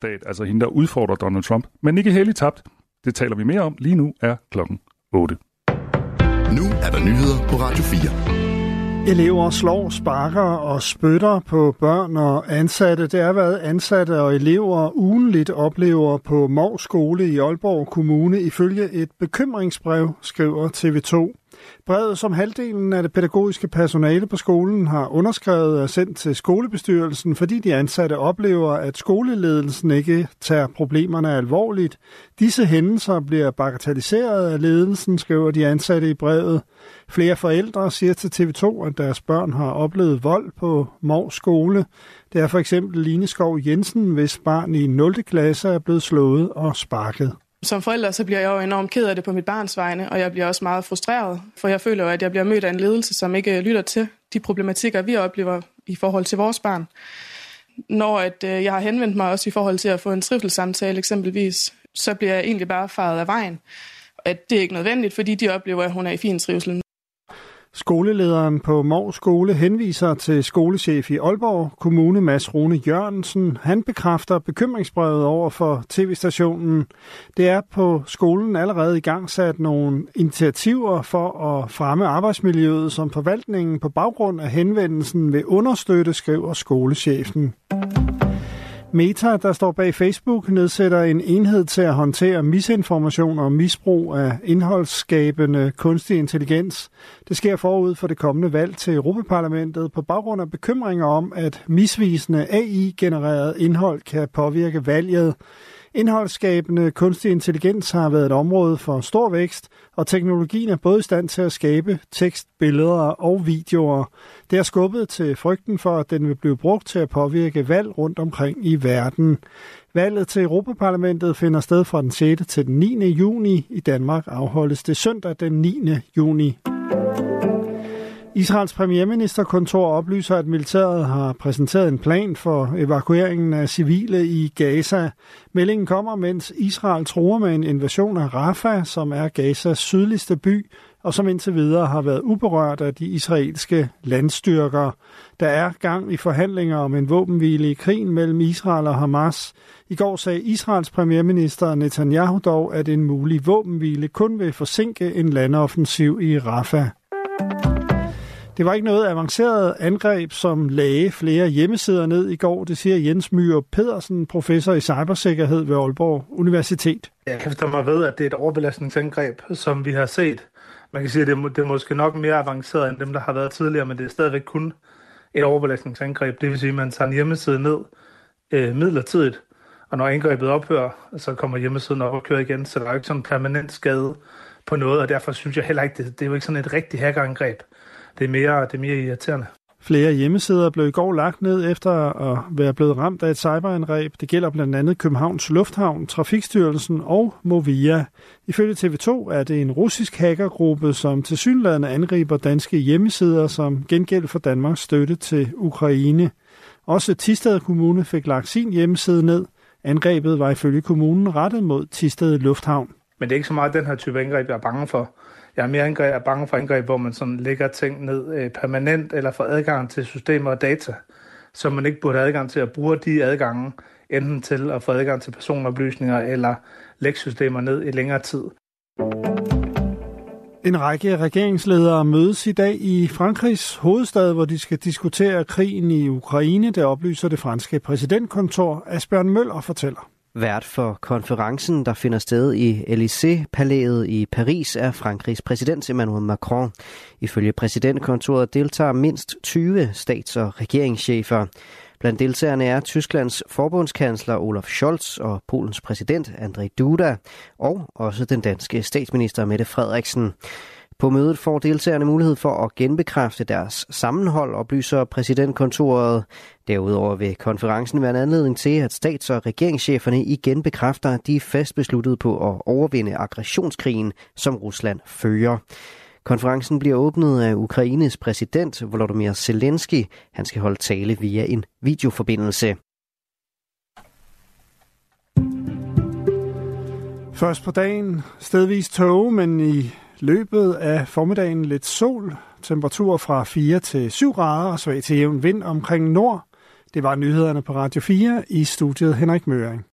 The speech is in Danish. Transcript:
stat, altså hende, der udfordrer Donald Trump. Men Nikki Haley tabt. Det taler vi mere om. Lige nu er klokken 8. Nu er der nyheder på Radio 4. Elever slår, sparker og spytter på børn og ansatte. Det er, hvad ansatte og elever ugenligt oplever på Mors skole i Aalborg Kommune ifølge et bekymringsbrev, skriver TV2. Brevet, som halvdelen af det pædagogiske personale på skolen har underskrevet og sendt til skolebestyrelsen, fordi de ansatte oplever, at skoleledelsen ikke tager problemerne alvorligt. Disse hændelser bliver bagatelliseret af ledelsen, skriver de ansatte i brevet. Flere forældre siger til TV2, at deres børn har oplevet vold på Mors skole. Det er for eksempel Line Skov Jensen, hvis barn i 0. klasse er blevet slået og sparket. Som forælder så bliver jeg jo enormt ked af det på mit barns vegne, og jeg bliver også meget frustreret, for jeg føler jo, at jeg bliver mødt af en ledelse, som ikke øh, lytter til de problematikker, vi oplever i forhold til vores barn. Når at, øh, jeg har henvendt mig også i forhold til at få en trivselssamtale eksempelvis, så bliver jeg egentlig bare faret af vejen. At det er ikke nødvendigt, fordi de oplever, at hun er i fin trivsel. Skolelederen på Mors Skole henviser til skolechef i Aalborg Kommune, Mads Rune Jørgensen. Han bekræfter bekymringsbrevet over for tv-stationen. Det er på skolen allerede i gang sat nogle initiativer for at fremme arbejdsmiljøet, som forvaltningen på baggrund af henvendelsen vil understøtte, skriver skolechefen. Meta, der står bag Facebook, nedsætter en enhed til at håndtere misinformation og misbrug af indholdsskabende kunstig intelligens. Det sker forud for det kommende valg til Europaparlamentet på baggrund af bekymringer om, at misvisende AI-genereret indhold kan påvirke valget. Indholdsskabende kunstig intelligens har været et område for stor vækst, og teknologien er både i stand til at skabe tekst, billeder og videoer. Det har skubbet til frygten for, at den vil blive brugt til at påvirke valg rundt omkring i verden. Valget til Europaparlamentet finder sted fra den 6. til den 9. juni. I Danmark afholdes det søndag den 9. juni. Israels premierministerkontor oplyser, at militæret har præsenteret en plan for evakueringen af civile i Gaza. Meldingen kommer, mens Israel tror med en invasion af Rafah, som er Gazas sydligste by, og som indtil videre har været uberørt af de israelske landstyrker. Der er gang i forhandlinger om en våbenhvile i krigen mellem Israel og Hamas. I går sagde Israels premierminister Netanyahu dog, at en mulig våbenhvile kun vil forsinke en landoffensiv i Rafah. Det var ikke noget avanceret angreb, som lagde flere hjemmesider ned i går, det siger Jens Myhr Pedersen, professor i cybersikkerhed ved Aalborg Universitet. Jeg kan forstå mig ved, at det er et overbelastningsangreb, som vi har set. Man kan sige, at det er, det er måske nok mere avanceret end dem, der har været tidligere, men det er stadigvæk kun et overbelastningsangreb. Det vil sige, at man tager en hjemmeside ned øh, midlertidigt, og når angrebet ophører, så kommer hjemmesiden op og kører igen, så der er jo ikke sådan en permanent skade på noget, og derfor synes jeg heller ikke, det, det er jo ikke sådan et rigtigt hackerangreb det er mere, det er mere irriterende. Flere hjemmesider blev i går lagt ned efter at være blevet ramt af et cyberangreb. Det gælder blandt andet Københavns Lufthavn, Trafikstyrelsen og Movia. Ifølge TV2 er det en russisk hackergruppe, som til synlædende angriber danske hjemmesider som gengæld for Danmarks støtte til Ukraine. Også Tisted Kommune fik lagt sin hjemmeside ned. Angrebet var ifølge kommunen rettet mod Tisted Lufthavn. Men det er ikke så meget den her type angreb, jeg er bange for. Jeg er mere angreb, er bange for angreb, hvor man sådan lægger ting ned øh, permanent eller får adgang til systemer og data, som man ikke burde have adgang til at bruge de adgange, enten til at få adgang til personoplysninger eller lægge systemer ned i længere tid. En række regeringsledere mødes i dag i Frankrigs hovedstad, hvor de skal diskutere krigen i Ukraine. Det oplyser det franske præsidentkontor. Asbjørn Møller fortæller. Vært for konferencen, der finder sted i Élysée-palæet i Paris, er Frankrigs præsident Emmanuel Macron. Ifølge præsidentkontoret deltager mindst 20 stats- og regeringschefer. Blandt deltagerne er Tysklands forbundskansler Olaf Scholz og Polens præsident Andrzej Duda, og også den danske statsminister Mette Frederiksen. På mødet får deltagerne mulighed for at genbekræfte deres sammenhold, oplyser præsidentkontoret. Derudover vil konferencen være en anledning til, at stats- og regeringscheferne igen bekræfter, at de er fast besluttet på at overvinde aggressionskrigen, som Rusland fører. Konferencen bliver åbnet af Ukraines præsident Volodymyr Zelensky. Han skal holde tale via en videoforbindelse. Først på dagen stedvis tåge, men i løbet af formiddagen lidt sol, temperatur fra 4 til 7 grader og svag til jævn vind omkring nord. Det var nyhederne på Radio 4 i studiet Henrik Møring.